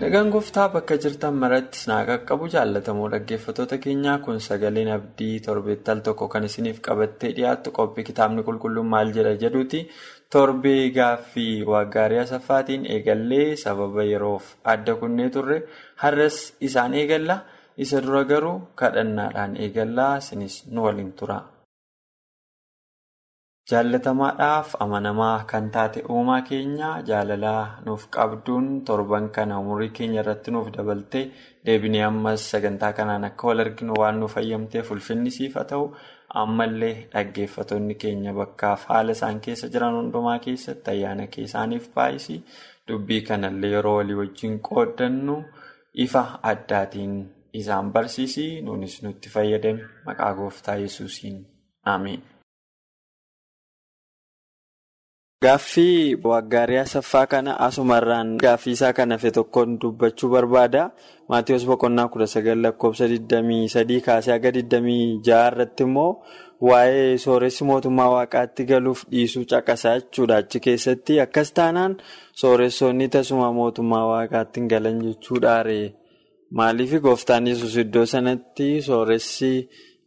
Nagaan gooftaa bakka jirtan maratti sinaa qaqqabu jaallatamoo dhaggeeffattoota keenyaa kun sagaleen abdii torbeetti al tokko kan isiniif qabattee dhiyaattu qophii kitaabni qulqulluun maal jedha jedhuuti torbee gaaffii waaggaarii asaffaatiin eegallee sababa yeroof adda kunnee turre har'as isaan eegalla isa dura garuu kadhannaadhaan eegallaa isinis nu waliin tura. Jaalatamaadhaaf amanamaa kan taate uumaa keenya jaalalaa nuuf qabduun torban kana umurii keenya irratti nuuf dabaltee deebinee ammas sagantaa kanaan akka wal arginu waan nuuf fayyamteef ulfinni siif haa ta'u ammallee dhaggeeffattoonni keenya bakkaaf haala isaan keessa jiran hundumaa keessatti ayyaana keessaaniif baay'isii dubbii kanallee yeroo walii wajjin qooddannu ifa addaatiin isaan barsiisii nuunis nutti fayyadame. Maqaa gooftaa yesuusiin. Ameen. Gaaffii waaggaarii asaffaa kana asumarraan gaaffii isaa kan hafe tokkoon dubbachuu barbaada. Maatiyoos boqonnaa kudha sagal lakkoofsa 23 kaasee haga 26 irratti immoo waa'ee sooressi mootummaa waaqaatti galuuf dhiisuu caqasaa jechuudha. Achi keessatti akkas taanaan sooressonni tasuma mootummaa waaqaatti hin galan jechuudhaare. Maaliif gooftaan yesus iddoo sanatti sooressi.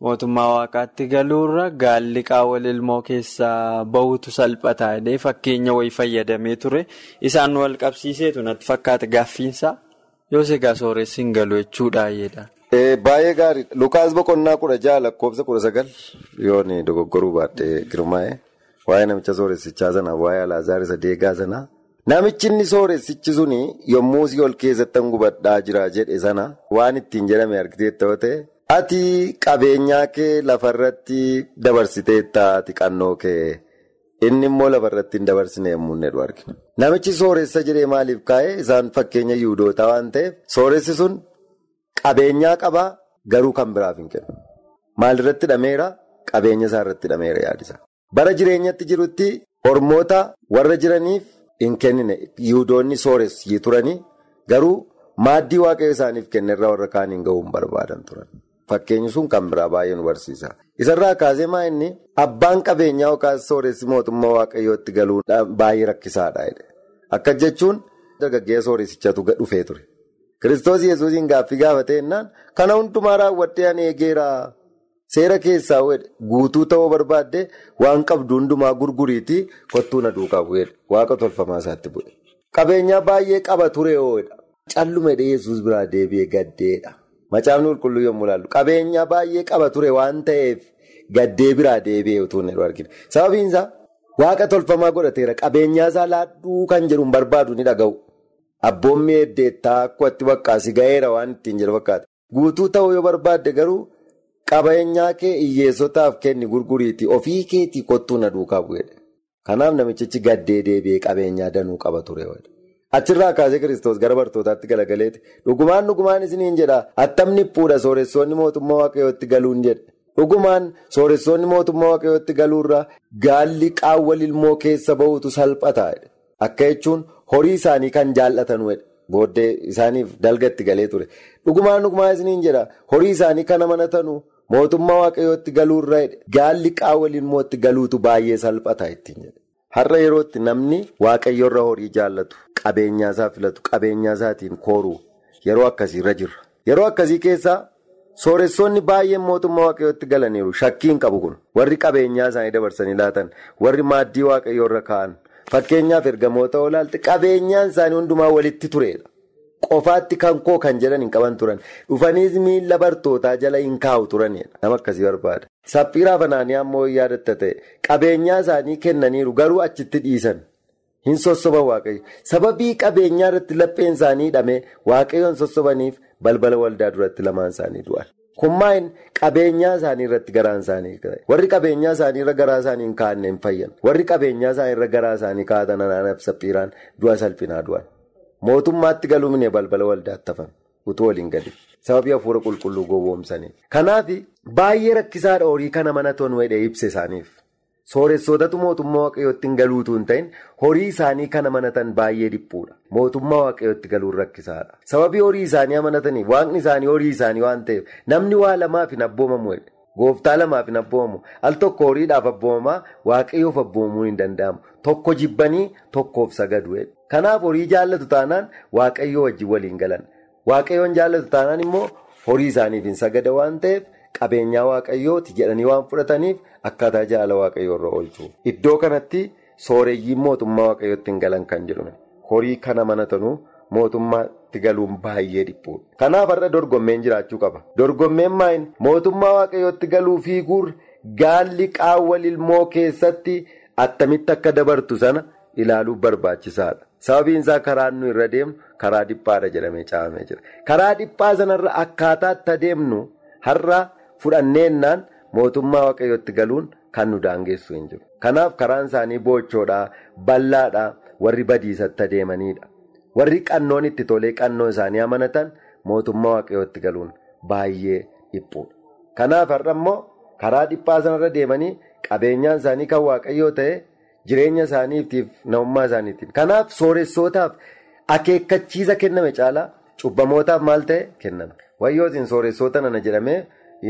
Mootummaa waaqaatti galuurra gaalli qaawwa ilmoo keessaa bahutu salphataa jedhee fakkeenya wayii fayyadamee ture. Isaan wal qabsiiseetu natti fakkaata gaaffiinsaa yoos egaa sooressi hin galu jechuudha. Baay'ee gaariidha. Lukaas boqonnaa kudha jaha lakkoofsa kudha sagal yoon dogoggoruu baadhee girmaa'e waa'ee namicha sooressichaa sanaa waa'ee Alaazaar isa deegaa sanaa. Namichi inni sooressichi suni yommuu si ol keessatti gubadhaa jira jedhe sana waan ittiin jedhame argiteetta yoo ta'e. Ati qabeenyaa kee lafarratti dabarsiteetta xiqqannoo kee inni immoo lafarratti hin dabarsine yommuu inni argina. Namichi sooressa jedhee maaliif kaa'e isaan fakkeenya yuudootaa waan ta'eef sooressi sun qabeenyaa qabaa garuu kan biraaf hin kennu. Maalirratti hidhameera qabeenya isaa irratti hidhameera yaadisa. Bara jireenyatti jirutti hormoota warra jiraniif hin kennine yuudoonni sooressii turanii garuu maaddii waaqayyo isaaniif kennerraa warra kaaniin gahuun barbaadan turan. Fakkeenyi sun kan biraa baay'ee nu barsiisa. Isarraa kaasee maa inni abbaan qabeenyaa yookaan sooressi mootummaa waaqayyootti galuun baay'ee rakkisaadha. Akka jechuun dargaggeessa sooressichatu dhufee ture. Kiristoos yesuusiin gaaffii gaafatee jennaan kana hundumaa raawwadhee ani eegeera seera keessaa guutuu ta'uu barbaadde waan qabdu hundumaa gurguriitii kottuu na duukaa bu'eedha. Waaqa tolfamaa isaatti bu'e. Qabeenyaa baay'ee qaba ture ho'edha. Calluma yesuus biraa deebi'ee gaddeedha. Macaafni qulqulluu yommuu ilaallu qabeenya baay'ee qaba ture waan ta'eef gaddee biraa deebi'ee utuu hin argine. Sababiin isaa waaqa tolfamaa godhateera qabeenyaa isaa laadhuu kan jedhu barbaadu ni dhaga'u. Abboommi heddeettaa akkatti bakkaasi ga'eera waan ittiin jedhu fakkaata. Guutuu ta'uu yoo barbaadde garuu qabeenyaa kee hiyyeessotaaf kenni gurguriitii ofii keetii kottuu na duukaa bu'edha. Kanaaf namichichi gaddee deebi'ee qabeenyaa danuu qaba ture. Achirraa kaasee kiristoos gara bartootaatti galagaleeti. Dhugumaan dhugumaan isiniin jedha attamni fuudha sooressoonni mootummaa waaqayyootti galuun jedhe. Dhugumaan sooressoonni mootummaa waaqayyootti galuurraa gaalli qaawwa ilmoo keessa bahutu salphataa. Akka jechuun horii isaanii kan jaallatanudha. Booddee isaaniif dalgatti galee ture. Dhugumaan dhugumaan isiniin jedha horii isaanii kan amanatanu mootummaa waaqayyootti galuurraa gaalli qaawwa ilmootti galuutu baay'ee jedhe. Har'a yerootti namni waaqayyoorra horii jaallatu qabeenyaa isaa filatu qabeenyaa isaatiin kooruu yeroo akkasiirra jirra. Yeroo akkasii keessaa sooressoonni baay'een mootummaa waaqayyootti galaniiru shakkiin qabu kun warri qabeenyaa isaanii dabarsanii laatan warri maaddii waaqayyoorra kaa'an fakkeenyaaf ergamoota olaalti qabeenyaan isaanii hundumaa walitti turedha. Qofaatti kan koo kan jedhan hin qaban turan dhufaniis miila bartootaa jala hin kaa'u turanidha. Nama akkasii barbaada. Saphiiraaf Anaaniyaa immoo yaadatta ta'e qabeenyaa isaanii kennaniiru garuu achitti dhiisan hin sossoban waaqayyo. Sababii qabeenyaa irratti lapheen isaanii hidhamee waaqayyoon sossobaniif balbala waldaa duratti lamaan isaanii du'an. Kummaan qabeenyaa isaanii irratti garaan isaanii warri qabeenyaa isaanii irra garaa isaanii hin kaa'anne hin fayyan warri qabeenyaa isaanii irra garaa isaanii kaa'atan anaanaaf saphiiraan du'a salphinaa du'an mootummaatti galumne balbala waldaatti hafan utuu waliin gadi sababii hafuura qulqulluu gowwoomsanii. Kanaaf baay'ee rakkisaadha horii kana mana toon wedhee ibsa isaaniif sooressotatu mootummaa waaqayyootti hin galuutu hin ta'in horii isaanii kana amanatan baay'ee dhiphuudha mootummaa waaqayyootti galuun rakkisaadha. Sababii horii isaanii amanatanii waaqni isaanii horii isaanii waan ta'eef namni waa lamaaf hin abboomamu gooftaa lamaaf hin abboomamu al tokko horiidhaaf abboomamaa waaqayyoof abboomamuu hin danda'amu. Tokko jibbanii tokkoof sagadu kanaaf horii jaallatu taanaan waaqayyoo wajjin waliin galan. Waaqayyoon jaallatu taanaan immoo horii isaaniif hin sagada waan ta'eef. Qabeenyaa waaqayyooti jedhanii waan fudhataniif akkaataa jaala waaqayyoo irra oolchu. Iddoo kanatti sooreyyiin mootummaa waaqayyootti hin galan kan jedhume horii kana amanatanu mootummaatti galuun baay'ee dhiphuudha. Kanaaf har'a dorgommeen jiraachuu qaba. Dorgommeen maayin mootummaa waaqayyootti galuu fiiguur gaalli qaawwa ilmoo keessatti attamitti akka dabartu sana ilaaluuf barbaachisaadha. Sababiin isaa karaan nu irra deemnu karaa dhiphaadha jedhamee caafamee jira. Karaa dhiphaa sanarra akkaataa itti adeemnu har'a. Fudhanneennaan mootummaa waaqayyootti galuun kan nu daangessu hin jiru. Kanaaf karaan isaanii boochoodhaa, bal'aadhaa, warri badiisatti adeemanidha. Warri qannoon itti tolee qannoo isaanii amanatan mootummaa waaqayyootti galuun baay'ee dhiphuudha. Kanaaf har'a immoo karaa dhiphaa sanarra deemanii qabeenyaan isaanii kan waaqayyoo ta'e jireenya isaaniitiif namummaa isaaniitiif. Kanaaf sooressootaaf akeekkachiisa kenname caalaa cubbamootaaf maal ta'e kenname. Wayyoo isin sooressoota nana jedhamee.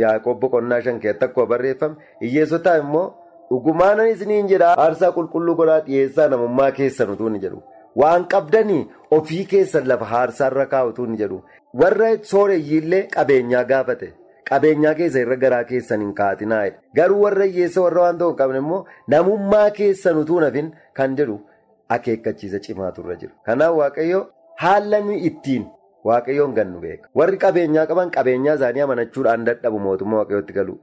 Yaaqoob boqonnaa shan keessatti akkuma barreeffame. Hiyyeessotaaf immoo dhugumaanan isiniin jedha aarsaa qulqulluu godhaa dhiyeessaa namummaa keessan utuu ni jedhu. Waan qabdanii ofii keessan lafa aarsaarra kaa'utu ni jedhu. Warra sooreyyiillee qabeenyaa gaafate. Qabeenyaa keessa irra garaa keessan hin kaa'atinaa'edha garuu warra hiyyeessa warra waan ta'u hin qabne immoo namummaa keessan utuu nafin kan jedhu akeekkachiisa cimaatu irra jira kanaaf waaqayyo haala ittiin. Waaqayyoon gannu beeka. Warri qabeenyaa qaban qabeenyaa isaanii amanachuudhaan dadhabu mootummaa waaqayyootti galu.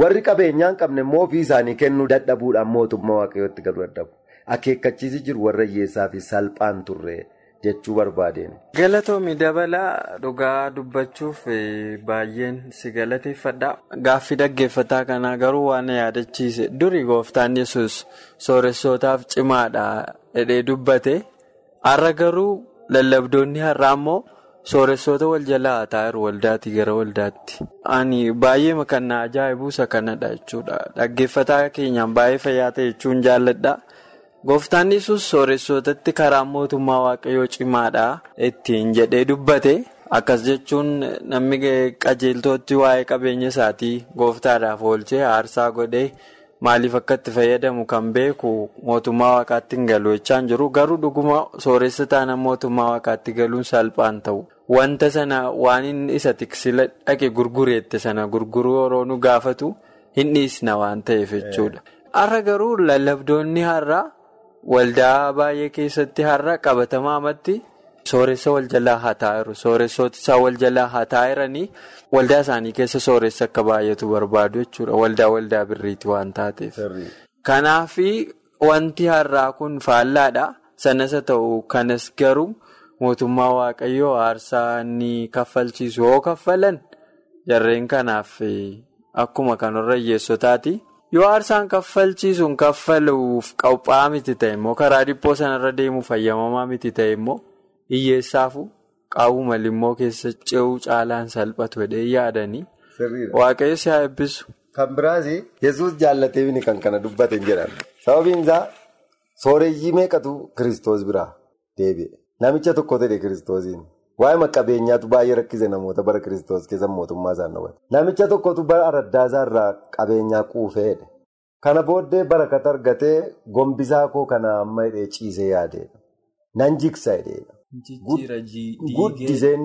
Warri qabeenyaa hin qabne immoo ofii isaanii kennuu dadhabuudhaan mootummaa waaqayyootti galu dadhabu. Akeekkachiisi jiru warra hiyyeessaa fi salphaan turre jechuu barbaadeen. Galatoomii dabalaa dhugaa dubbachuuf baay'een si galateeffadha. Gaaffii dhaggeeffataa kanaa garuu waan yaadachiise duri gooftaan yesus sooressootaaf cimaadha jedhee dubbate har'a garuu lallabdoonni har'aa immoo. Sooressoota wal jalaa taa'eeru waldaatii gara waldaatti. Ani baay'ee kan na ajaa'ibu isa kanadha jechuudha. Dhaggeeffataa keenyaan baay'ee fayyaa ta'e jechuun jaalladha. Gooftaan yesus sooressootatti karaa mootummaa waaqayyoo cimaadha ittiin jedhee dubbate. Akkas jechuun namni qajeeltootti waa'ee qabeenya isaatii gooftaadhaaf oolchee aarsaa godhee maaliif akka fayyadamu kan beeku mootummaa waaqaatti hin galu jechaan jiru. Garuu dhuguma sooressa taanaan mootummaa waaqaatti galuun salphaan ta'u. Wanta sana waan inni isa tiksila dhaqe gurgureette sana gurguruu yeroo nu gaafatu hin dhiisna waan ta'eef jechuudha. Har'a garuu lallabdoonni har'a waldaa baay'ee keessatti har'a qabatamaa amatti sooressa wal jalaa haa taa'eeru. Sooressoota isaa wal jalaa haa taa'eeranii waldaa isaanii keessa sooressa akka baay'atu barbaadu jechuudha. Waldaa waldaa birriiti waan taateef. Kanaaf wanti har'aa kun faallaadha. Sanas haa ta'u kanas garuu. Mootummaa Waaqayyoo aarsaa inni kaffalchiisu yoo kaffalan jarreen kanaaf akkuma kanarra hiyyeessotaati. Yoo aarsaan kaffalchiisuun kaffaluuf qophaa'aa miti ta'e immoo karaa dhiphoo sanarra deemuu fayyamamaa miti ta'e immoo hiyyeessaafu qaawwu malimmoo keessa ce'uu caalaan salphatu jedhee yaadanii waaqayyo si haa eebbisu. Kan biraas yesus jaallatee kan kana dubbate hin jedhan sababiin isaa sooreyyii meeqatu kiristoos biraa deebi'e. Namicha tokko ta'e kiristoosiin waa'ee qabeenyaatu baay'ee rakkise namoota bara kiristoos keessa mootummaa isaan dhawwate. Namicha tokkotu bara araddaa isaarraa qabeenyaa quufeedha. Kana booddee barakata argatee gombisaa koo kana amma hidhee ciisee yaadeedha. Nan jigsa hidheedha. Guddiseen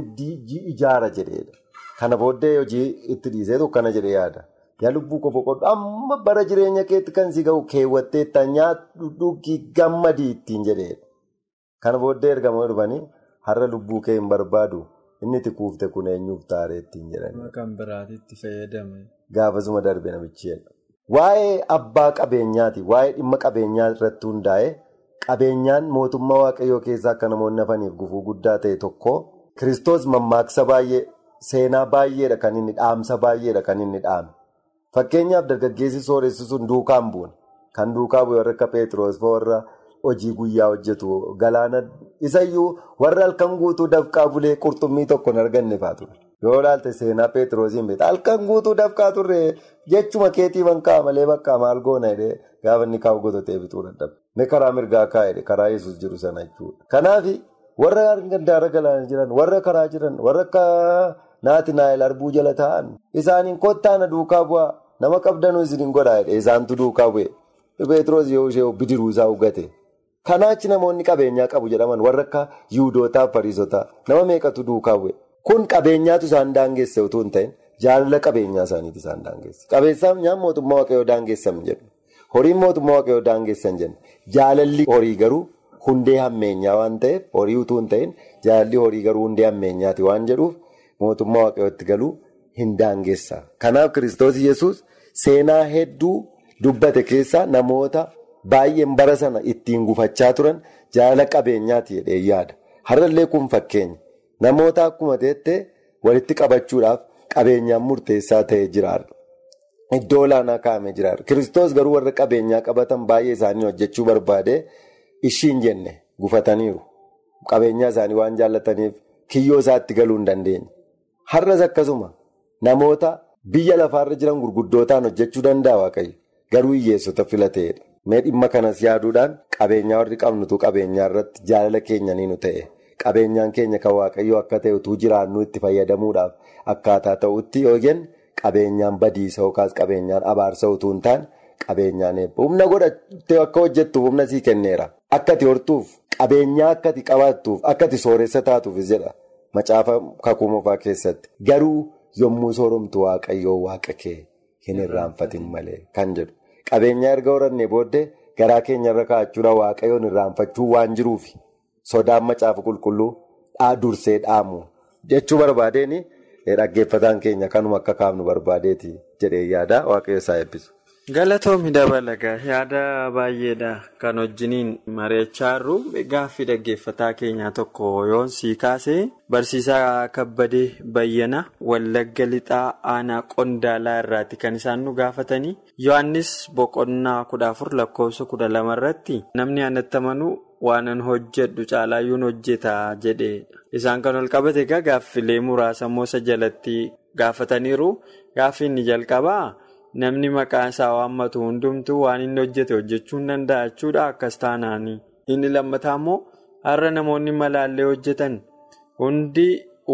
ijaara jedheedha. Kana booddee hojii itti dhiisee tokkana jedhee yaada. Yaa lubbuu koo boqodhu amma bara jireenya keetti kan si ga'u keewwatteetta nyaatu dhugii gammadii ittiin jedheedha. Kana booddee ergamoo dhufanii har'a lubbuu kee hin barbaadu inni itti kuufte kun eenyuuf taaree ittiin fayyadame. Gaafasuma darbe namichi jedha. Waa'ee abbaa qabeenyaati. Waa'ee dhimma qabeenyaa irratti hundaa'e qabeenyaan mootummaa waaqayyoo keessaa akka namoonni hafaniif gufuu guddaa ta'e tokko kiristoos mammaaksa baay'ee seenaa baay'eedha kan inni dhaamsa baay'eedha kan inni dhaame. Fakkeenyaaf dargaggeessi sooressi sun duukaan bu'uun kan duukaa bu'e warra akka Peetiroos warra hojii guyyaa hojjetu galaana isayyuu warra halkan guutuu dafqaa bulee qurxummii tokko hin arganne faatu. Yoo ilaalte seenaa Peetiroosiin beekta halkan guutuu dafqaa turre jechuma keetii bankaa malee bakka maal goona gaafa inni kaa'u dadhabe. Inni karaa mirgaa kaa'edha karaa yesus jiru sana jechuudha. Kanaaf warra gandaara galaana jiran warra karaa jiran warra akka naati naayil arbuu jala taa'an isaaniin kottaana duukaa bu'aa nama qabdanuu isin godhaa jedhee isaantu duukaa bu'e. Peetiroos yoo ishee bidiruu isaa hugate. Kanaachi namoonni qabeenyaa qabu jedhaman warra akka yihudotaa fi fariisotaa nama meeqatu duukaa bu'e. Kun qabeenyaatu isaan daangesse utuu hin ta'in jaalala qabeenyaa isaaniiti isaan daangesse. Qabeessaan mootummaa waaqayyoo daangessan jedhu. Horiin mootummaa waaqayyoo daangessan jenna. Jaalalli horii garuu hundee hammeenyaa waan ta'eef horii utuu hin ta'in jaalalli horii garuu hundee hammeenyaati waan jedhuuf mootummaa waaqayyootti galuu hin daangessa. Kanaaf kiristoos yesus seenaa hedduu dubbate keessaa namoota baay'een bara sana ittiin gufachaa turan jaalala qabeenyaati jedhee yaada. Har'allee kun fakkeenya. Namoota akkuma teettee walitti qabachuudhaaf qabeenyaan murteessaa ta'ee jiraadha. Iddoo olaanaa kaa'amee jiraadha. Kiristoos garuu warra qabeenyaa qabatan baay'ee isaanii hojjechuu barbaade ishiin jenne gufataniiru. Qabeenyaa isaanii waan jaallataniif kiyyoo isaatti galuu hin dandeenye. Har'as akkasuma namoota biyya lafaarra jiran gurguddootaan hojjechuu danda'a waaqayyo. Garuu hiyyeessota filateedha. Mee dhimma kanas yaaduudhaan qabeenyaa warri qabnutu qabeenyaa irratti jaalala keenya ni nu ta'e. Qabeenyaan keenya kan waaqayyoo akka ta'e utuu jiraannu itti fayyadamuudhaaf akkaataa ta'utti yoo jenne qabeenyaan badiisa yookaas qabeenyaan abaarsa utuu hin taane qabeenyaan eebba. Humna godhattee akka hojjettuuf humna sii kenneera. Akka ati hortuuf qabeenyaa akka ati qabaattuuf akka ati sooressa taatuufis jedha macaafa kakuu moofaa keessatti. Garuu yommuu sooromtu waaqayyoo waaqa kee hin irraanfatin malee kan jedhu. Qabeenyaa erga horannee booddee garaa keenyarra kaa'achuudhaan waaqayyoon irraanfachuu waan jiruufi. Sodaan macaafa qulqulluu dursee dhaamu jechuu barbaadeeni dhaggeeffataan keenya kanuma akka kaafnu barbaadeeti jedhee yaada waaqayyo isaa eebbisu. Galatoomi dabalagaa yaada baay'eedha kan wajjiniin mari'achaa jirru gaaffii dhaggeeffataa keenyaa tokko yoon sii kaasee barsiisaa kabbadee bayyana wallagga lixaa aanaa qondaalaa irraati kan isaan nu gaafatanii yohannis boqonnaa kudha afur lakkoofsa kudha lama irratti namni aanatti amanuu waanan hojjedhu caalaayyuun hojjeta jedheedha. Isaan kan ol qabate egaa gaaffilee muraasa moosa jalatti gaafataniiru gaaffii inni jalqabaa namni maqaan isaa waammatu hundumtuu waan inni hojjete hojjechuu hin danda'a akkas taanaanii. Inni lammataa immoo har'a namoonni malaallee hojjetan hundi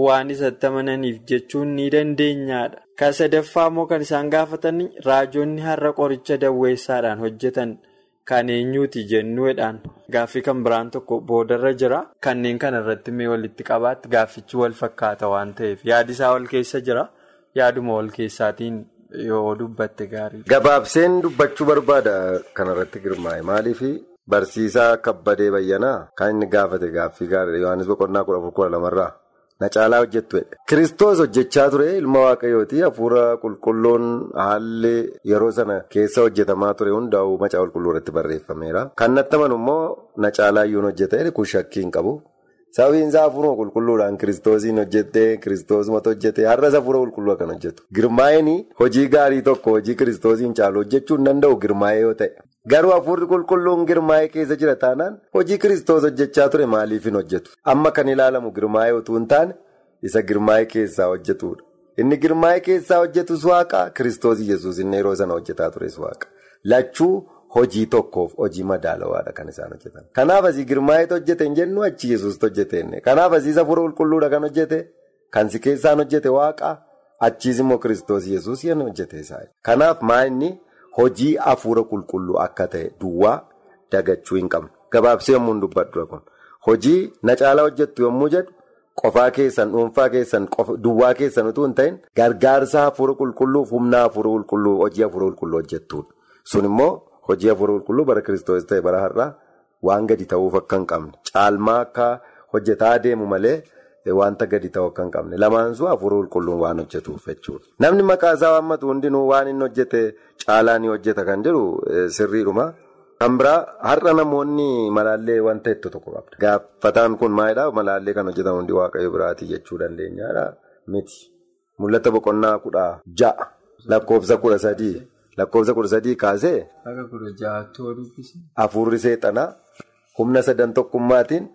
waan isatti amananiif jechuun ni dandeenyaadha. Kan sadaffaa immoo kan isaan gaafatan raajonni har'a qoricha dawweessaadhaan hojjetan. Kan eenyuuti jennuudhaan gaaffii kan biraan tokko boodarra jira. Kanneen kana irratti mee walitti qabaatti gaaffichi wal fakkaata waan ta'eef yaadi isaa wal keessa jira. Yaaduma wal keessaatiin yoo dubbatte gaarii. Gabaabseen dubbachuu barbaada kanarratti girmaa'e maaliif barsiisaa kabbadee bayyanaa kan inni gaafate gaaffii gaarii Yohaannis boqonnaa kudha afur kudha lamarraa na caalaa hojjettu jedhe. Kiristoos hojjechaa ture ilma waaqayyooti hafuura qulqulluun haalli yeroo sana keessa hojjetamaa ture hundaa'uu macaa qulqulluu irratti barreeffameera. Kan natti amanu immoo na caalaa iyyuu hojjete kun shakkii hin qabu. Sababiin isaa hafuuruma qulqulluudhaan kiristoosiin hojjettee kiristoosumatu hojjete har'as hafuura qulqulluu kan hojjetu. Girmaa'een hojii gaarii tokko hojii kiristoosiin caalu hojjechuu hin danda'u girmaa'ee yoo ta'e. Garuu hafuurri qulqulluun girmaa'ee keessa jira taanaan hojii kiristoos hojjechaa ture maaliif hin hojjetu? Amma kan ilaalamu girmaa'ee utuu hin taane isa girmaa'ee keessaa hojjetudha. Inni girmaa'ee keessaa hojjetus waaqa kiristoos yesuus inni yeroo sana hojjetaa tures waaqa. Lachuu hojii tokkoof hojii madaalawaadha kan isaan hojjetan. Kanaaf asii girmaa'eetu hojjete hin jennu achi yesuustu hojjete. Kanaaf asii hafuura qulqulluudha kan hojjete kan si keessaan hojjete waaqa achiis immoo kiristoos yesuus yan hojjete isaa. Kanaaf maa inni hojii hafuura qulqulluu akka ta'e duwwaa dagachuu hin qabnu. Gabaabsee yommuu dubbadhu kun hojii na caalaa hojjettu yommuu jedhu qofaa keessan dhuunfaa keessan duwwaa keessan utuu hin ta'in gargaarsa hafuura qulqulluuf humna hafuura qulqulluu hojii hafuura qulqulluu hojjettudha. Sun immoo hojii hafuura qulqulluu bara kiristoos ta'e bara har'aa waan gadi ta'uuf akka hin qabne caalmaa akka hojjetaa deemu malee. Wanta gadi ta'u akka hin qabne lamaansuu hafuura qulqulluun waan hojjetuuf jechuudha. Namni maqaa isaa waammatu hundinuu waan inni hojjete caalaa ni hojjeta kan jedhu sirriidhuma. Kan biraa har'a namoonni malaallee wanta itti tokko qabda. Gaafataan kun maalidhaa malaallee kan hojjetan hundi waaqayyo biraatii jechuu dandeenyaadha miti. mul'ata boqonnaa kudha ja'a lakkoofsa kudha sadii lakkoofsa kudha sadii kaasee. Hafuurri seexanaa humna sadan tokkummaatiin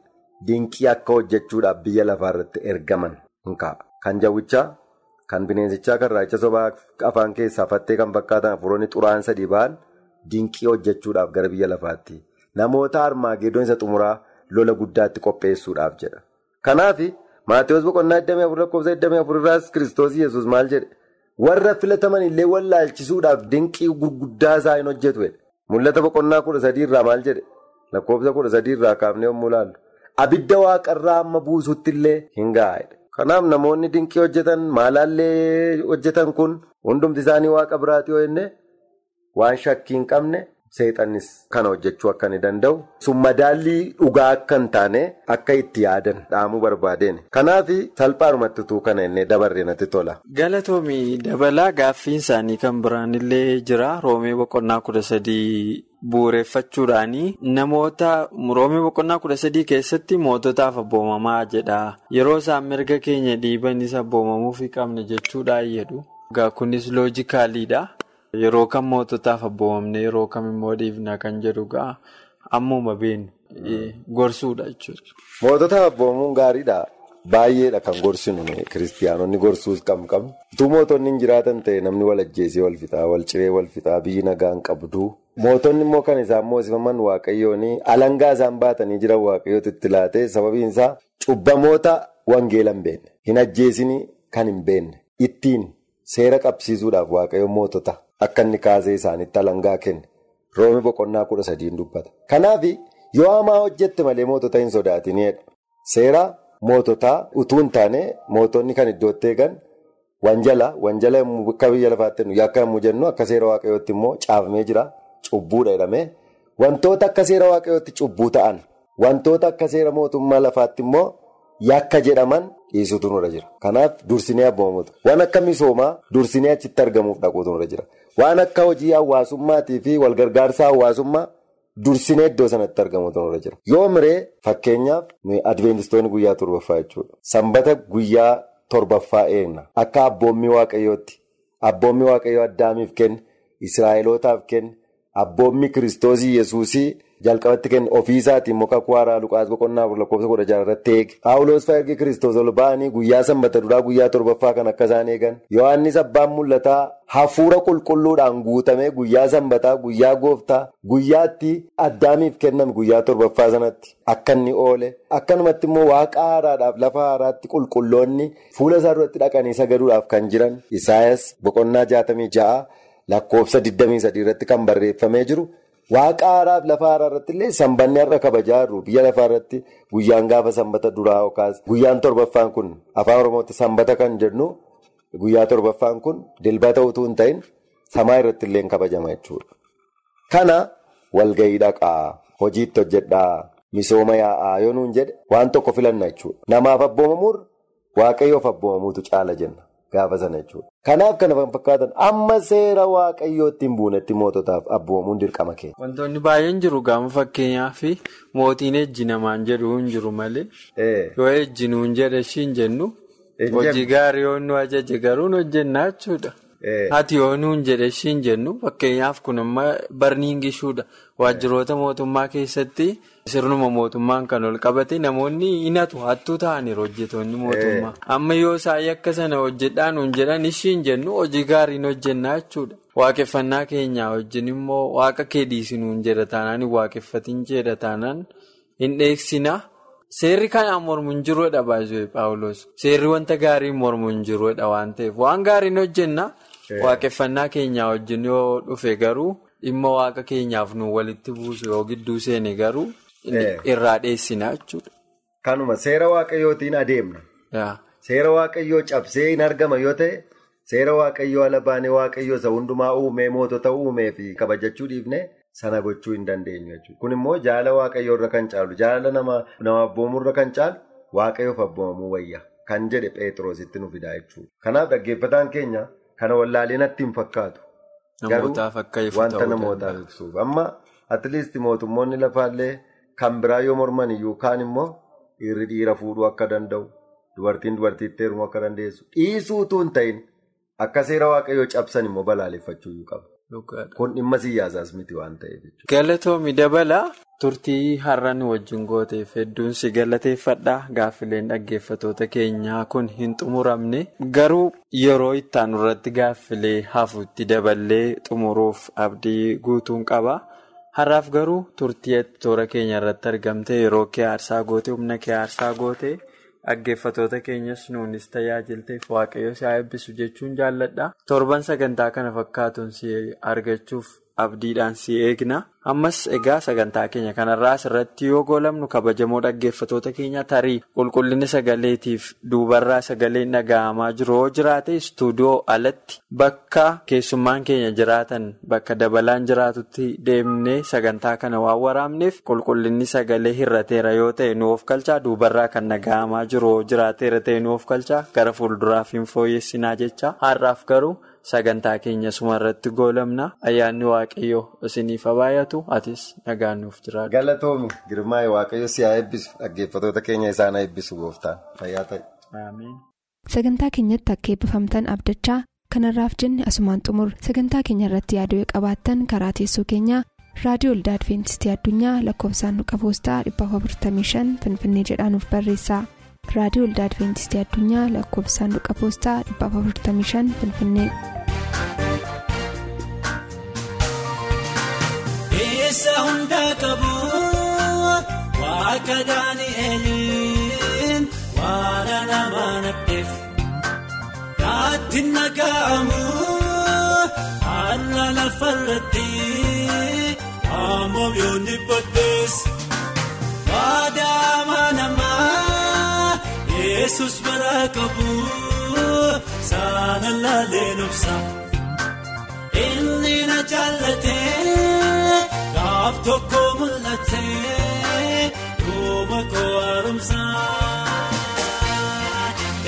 dinqii akka hojjechuudhaaf biyya lafaarratti ergaman hin kaa'a. Kan jawwichaa, kan bineensichaa, kan raacha sobaa afaan keessaa fattee kan fakkaatan hafuuronni xuraa'an sadii ba'an dinqii hojjechuudhaaf gara biyya lafaatti. Namoota armaageedoon isa xumuraa lola guddaatti qopheessuudhaaf jedha. Kanaaf Maatiyus boqonnaa 24 lakkoofsa 24 irraas Kiristoos Yesuus maal jedhe? Warra filataman illee wallaalchisuudhaaf dinqii gurguddaa isaa hin hojjetu. Mul'ata boqonnaa kudha sadii irraa maal jedhe? Lakkoofsa kudha sadii irraa kaafnee yommuu ilaallu. Abidda waaqarraa amma buusutti illee hin gaa'edha. Kanaaf namoonni dinqii hojjetan maalaallee hojjetan kun hundumti isaanii waaqa biraati yoo jenne waan shakkii hin qabne seexannis kana hojjechuu akka inni danda'u. Sun madaallii dhugaa akka hin taane akka itti yaadan dhaamuu barbaadeen. Kanaaf salphaadhumatti utuu kana inni dabarree natti tola. Galatoomii dabalaa gaaffiin isaanii kan biraan illee jira. Roomee boqonnaa kudha sadii bu'uureffachuudhaani namoota roomee boqonnaa kudha sadii keessatti moototaaf abboomamaa jedha. Yeroo isaan mirga keenya dhiibanis abboomamuuf qabne jechuudha jedhu. Kunis loojikaaliidha. Yeroo kam moototaaf abboomamne yeroo kam immoo dhiifna kan jedhu gaa ammuma beenu gorsuudha jechuudha. Moototaaf abboomamuun gaariidha. Baay'eedha kan gorsinu kiristiyaanonni gorsuus qabnu qabnu. Utuu mootonni hin jiraatan ta'e namni wal ajjeesee wal fixaa, wal ciree wal fixaa, biyyi nagaa hin qabdu. Mootonni immoo kan isaan moosifaman waaqayyoon alangaa isaan baatanii jiran waaqayyootu itti laatee sababiin isaa cubbamoota wangeela hin beekne. Hin ajjeesinii kan hin beekne. Ittiin seera qabsiisuudhaaf waaqayyoon mootota akka inni kaasee isaanitti alangaa kenne. Roomii boqonnaa kudha sadiin dubbata. Kanaaf yoo hamaa hojjette malee mootota hin sodaatinidha. Seera. Moototaa utuu hin taane mootonni kan iddootti eegan wanjala wanjala akka biyya lafaatti akka yommuu jennu akka seera waaqayyootti immoo caafamee jira cubbuudha jedhamee wantoota akka seera waaqayyootti cubbuu ta'an wantoota akka seera mootummaa lafaatti immoo yakka jedhaman dhiisuutu nurra jira. Kanaaf dursinee abboomamuutu waan akka misoomaa dursinee achitti argamuuf dhaquutu nurra jira waan akka hojii hawaasummaatii fi walgargaarsa hawaasummaa. Dursinee iddoo sanatti argamuutu nurra jira. Yoo miree fakkeenyaaf adventistoonni guyyaa torbaffaa jechuudha. Sanbata guyyaa torbaffaa eegna. Akka abboommii waaqayyootti. Abboommii waaqayyoo addaamiif kenne, Israa'elootaaf kenne, abboommii kiristoosii yesuusii jalqabatti kenne ofiisaatiin muka kuwaaraa Luqaas boqonnaa afur lakkoofsa kudha jaha irratti eege. Paawuloos fa'aa kiristoos ol ba'anii guyyaa sanbata duraa guyyaa torbaffaa kan akka isaan eegan. Yohaannis abbaan mul'ataa hafuura qulqulluudhaan guutamee guyyaa sanbataa guyyaa gooftaa guyyaatti addaamiif kenname guyyaa torbaffaa sanatti akka inni oole. Akkanumatti immoo waaqa haaraadhaaf lafa haaraatti qulqulloonni fuula isaa duratti dhaqanii sagaduudhaaf kan jiran Isaayas boqonnaa jaatamii ja'a lakkoofsa 23 irratti kan barreeffamee jiru. Waaqa haaraaf lafa haaraa irratti illee sanbanni har'a kabajaa jirru biyya lafaa irratti guyyaan gaafa sanbata duraa yookaas guyyaan torbaffaan kun afaan oromootti sanbata kan jennu guyyaa torbaffaan kun dilbata utuu hin ta'in samaa irratti illee kabajama jechuudha. Kana walgahii dhaqaa hojiitti hojjedhaa misooma yaa'aa yoo nuun jedhe waan tokko filanna jechuudha. Namaaf abboomamuurra waaqayyoof abboomamuutu caala jenna. Gaafa sana jechuudha. Kanaaf kana kan fakkaatan amma seera waaqayyootti hin buunetti moototaaf abboomamuun dirqama kee. Wantoonni baay'een jiru gaafa fakkeenyaaf mootiin ejji namaan jedhu hin jiru malee. Yoo ejji nuun jedhe ishiin jennu hojii gaarii yoo nu ajaje garuu hojjennaa jechuudha. Ati yoo nuun jedhe ishiin jennu fakkeenyaaf kun amma barniingishuudha. Waajjiroota mootummaa keessatti sirnuma mootummaan kan ol qabate namoonni hinatu hattuu ta'aniiru hojjetoonni mootummaa. Amma yoo isaan akka sana hojjedhaa nuun jedhan ishiin jennu hojii gaariin hojjennaa jechuudha. Waaqeffannaa keenyaa wajjin immoo waaqa kee dhiisinuun jedha taanaan hin waaqeffatiin jedha taanaan hin dheeksina. Seerri kanaan mormu hin jiruudha baay'ee Paawuloos. Seerri wanta gaariin mormu hin jiruudha waan ta'eef waan gaariin hojjenna waaqeffannaa keenyaa wajjin yoo dhufe garuu. Dhimma waaqa keenyaaf nu walitti buusu yoo gidduu seene garuu irraa dheessinaa jechuudha. Kanuma seera waaqayyootiin adeemna. Seera waaqayyoo cabsee hin argama yoo ta'e seera waaqayyoo ala baanee waaqayyoo isa hundumaa uumee mootota uumee fi kabajachuu dhiifne sana gochuu hin dandeenyu jechuudha. Kun immoo jaala waaqayyoo irra kan caalu jaala nama abboomuu irra kan caalu waaqayyoof abboomamuu wayya kan jedhe Pheexroositti nu fidaa jechuudha. Kanaaf dhaggeeffataan keenya kana wallaalee natti hin fakkaatu. Ifu Wanta namootaaf ibsuuf amma atleast mootummoonni lafaallee kan biraa yoo morman iyyuu kaan immoo dhiirri dhiira fuudhuu akka danda'u dubartiin dubartiitti heerumuu akka dandeessu dhiisuu utuu hin ta'in akka seera waaqayyoo cabsan immoo balaaleffachuu qaba. Kun dhimma siyaasaas miti waan ta'eef jechuudha. Galatoomi dabala turtii har'a nu wajjin gooteef hedduun si galateeffadha gaaffileen dhaggeeffatoota keenyaa kun hin xumuramne garuu yeroo ittaanu irratti gaaffilee hafuutti daballee xumuruuf abdii guutuun qaba. Har'aaf garuu turtii toora keenya irratti argamte yeroo kee aarsaa goote humna kee aarsaa goote dhaggeeffatoota keenyas nuunis tajaajilteef waaqayyo si haa eebbisu jechuun jaalladha. Torban sagantaa kana fakkaatuun si argachuuf abdiidhaan si eegna. Ammas egaa sagantaa keenya kanarraa asirratti yoo goolabnu kabajamoo dhaggeeffatoota keenya tarii qulqullinni sagaleetiif duubarraa sagaleen dhaga'amaa jiru yoo jiraate istuudiyoo alatti bakka keessummaan keenya jiraatan bakka dabalaan jiraatutti deemnee sagantaa kana waan waraabneef qulqullinni sagalee hir'ateera yoo ta'e nuuf galchaa duubarraa kan dhaga'amaa jiru yoo jiraateera ta'e nuuf galchaa gara fuulduraaf hin fooyyessinaa jecha har'aaf garuu. Sagantaa keenya suma irratti goolamna ayyaanni waaqayyoo isiniif baay'atu atis nagaan nuuf jiraatu. Galatoomi girmaa'ee waaqayyo si haa eebbisu dhaggeeffatoota keenya isaan haa eebbisu gooftaan fayyaa ta'e. Sagantaa keenyatti akka eebbifamtan abdachaa kanarraaf jenne asumaan xumur sagantaa keenya irratti yaaduu qabaattan karaa teessoo keenyaa raadiyoo olda adventistii addunyaa lakkoofsaanduqa poostaa 455 finfinnee jedhaanuf barreessa. Raadiyoo olda adventistii addunyaa lakkoofsaanduqa poostaa 455 finfinnee. Keessa hundaa qabu waaqa daani'eliin waan nama nadheef naatti naga'amu haala lafarratti ammoo yoonni boddees waadaama namaa yesus bara qabu saana laaleen obsa inni na jaallatee. Gaaf tokko mul'atee duuma koo haaromsaa.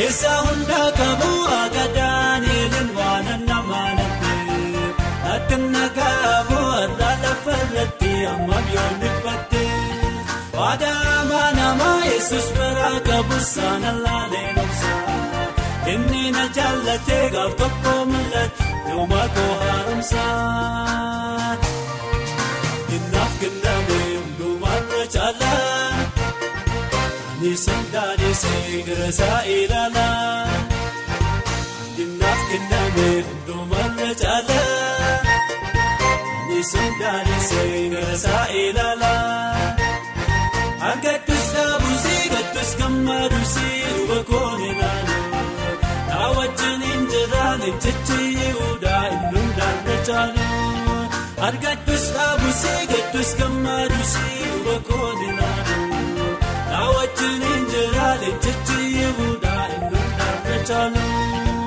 Isa hundaa qabu akka Daani'eliin waan nama nabee. Ati nagaamu irraa lafa irratti amma yoon dhibbattee. Waadaama nama Yesuus biraa qabu saana laalee nobsaa. Inni na jaallatee gaaf tokko mul'ate duuma koo haaromsaa. Innaaf kenname hundumarra caalaa ani sandaadhisee garasaa ilaalaa. Innaaf kenname hundumarra caalaa ani sandaadhisee garasaa ilaalaa. Argadus dhaabusii gadus gammaadusii duuba koon ilaaluu naa wajjin hin jiraan jechi yihudaa inni hundaarra caaluu. Argadus dhaabusii gadus gammaadusii duuba koon ilaaluu naa wajjin hin jiraan jechi yihudaa inni hundaarra caaluu.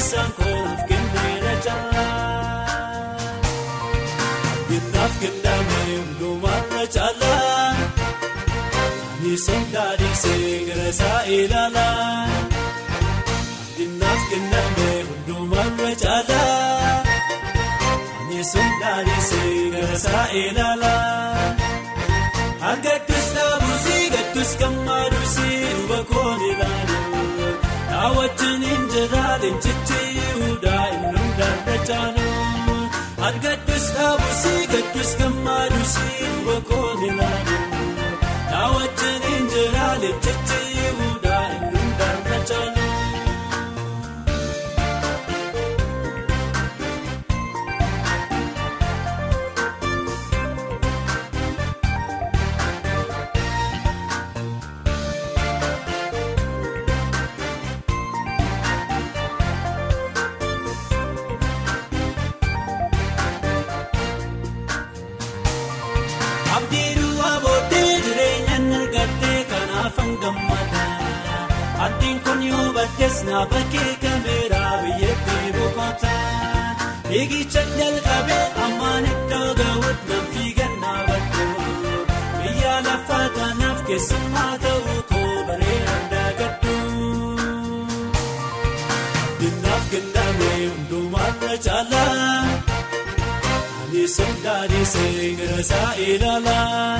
Fayyisaan koof kenneera caalaa abdiinaaf kenname hundumarra caalaa. Nisan daadhiisee garasaa ilaalaa. Dinnaaf kenname hundumarra caalaa. Nisan daadhiisee garasaa ilaalaa. Argadus dhaabusii gadus gammaadusii duuba koon ilaaluu. Inni hundaarra caaluu. Argadus dhaabusii gadus gammaadusii duuba koon ilaaluu. Naa wajjin kun baddees na bakkee kameeraa biyyattii boqota eegicha jalqabee ammaan iddoo ga'uut nan fiigannaa baddu biyya lafaa kanaaf keessummaa ta'uu koo bareedan daagaddu. Dinnaaf kenname hundumaarra caalaa ani sondaadhiisee gara isaa ilaalaa.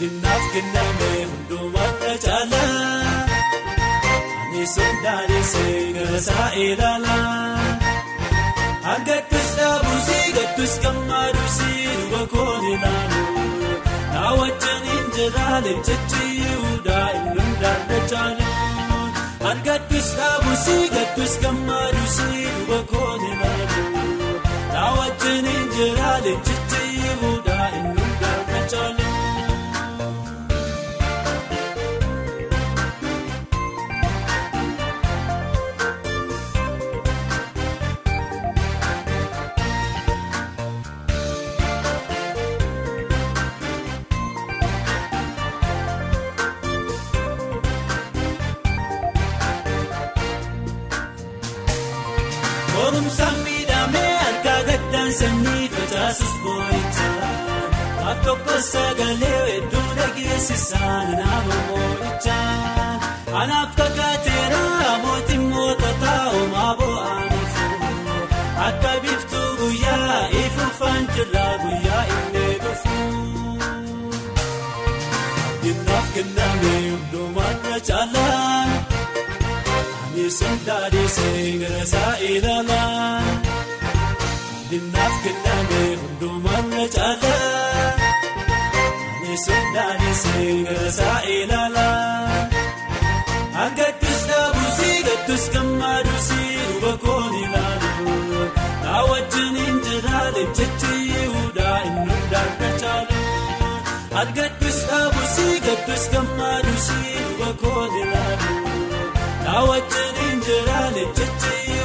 Dinnaaf kenname hundumaarra caalaa gara isaa ilaalaa. Argattus dhaabusii gattus gammaadusii duba koon ilaalu na wajjin hin jiraalee jechiyuudha inni caalu. Argattus dhaabusii gattus gammaadusii duba koon ilaalu na wajjin hin jiraalee jechiyuudha inni hundaarra sanyii facaasus boo'ichaa Af tokko sagalee hedduu dhageessisaan nama moo'ichaa Anaaf kakaateera mootiin moototaa homaa bo'aaniif Akka biftuu guyyaa ifuufaan jirra guyyaa inni dhufu Dinnaaf kenname hundumaarra caalaa. Ani sondaadhiisee gara isaa ilaalaa. Dinnaaf kenname. Ani sondaadhiisee gara isaa ilaalaa. Argattus dhaabusii gattus gammaadusii duba koon ilaalu. Na wajjin hin jiraalee jechiyuudha inni hundaarra caalu. Argattus dhaabusii gattus gammaadusii duba koon ilaalu. Na wajjin hin hundaarra caalu.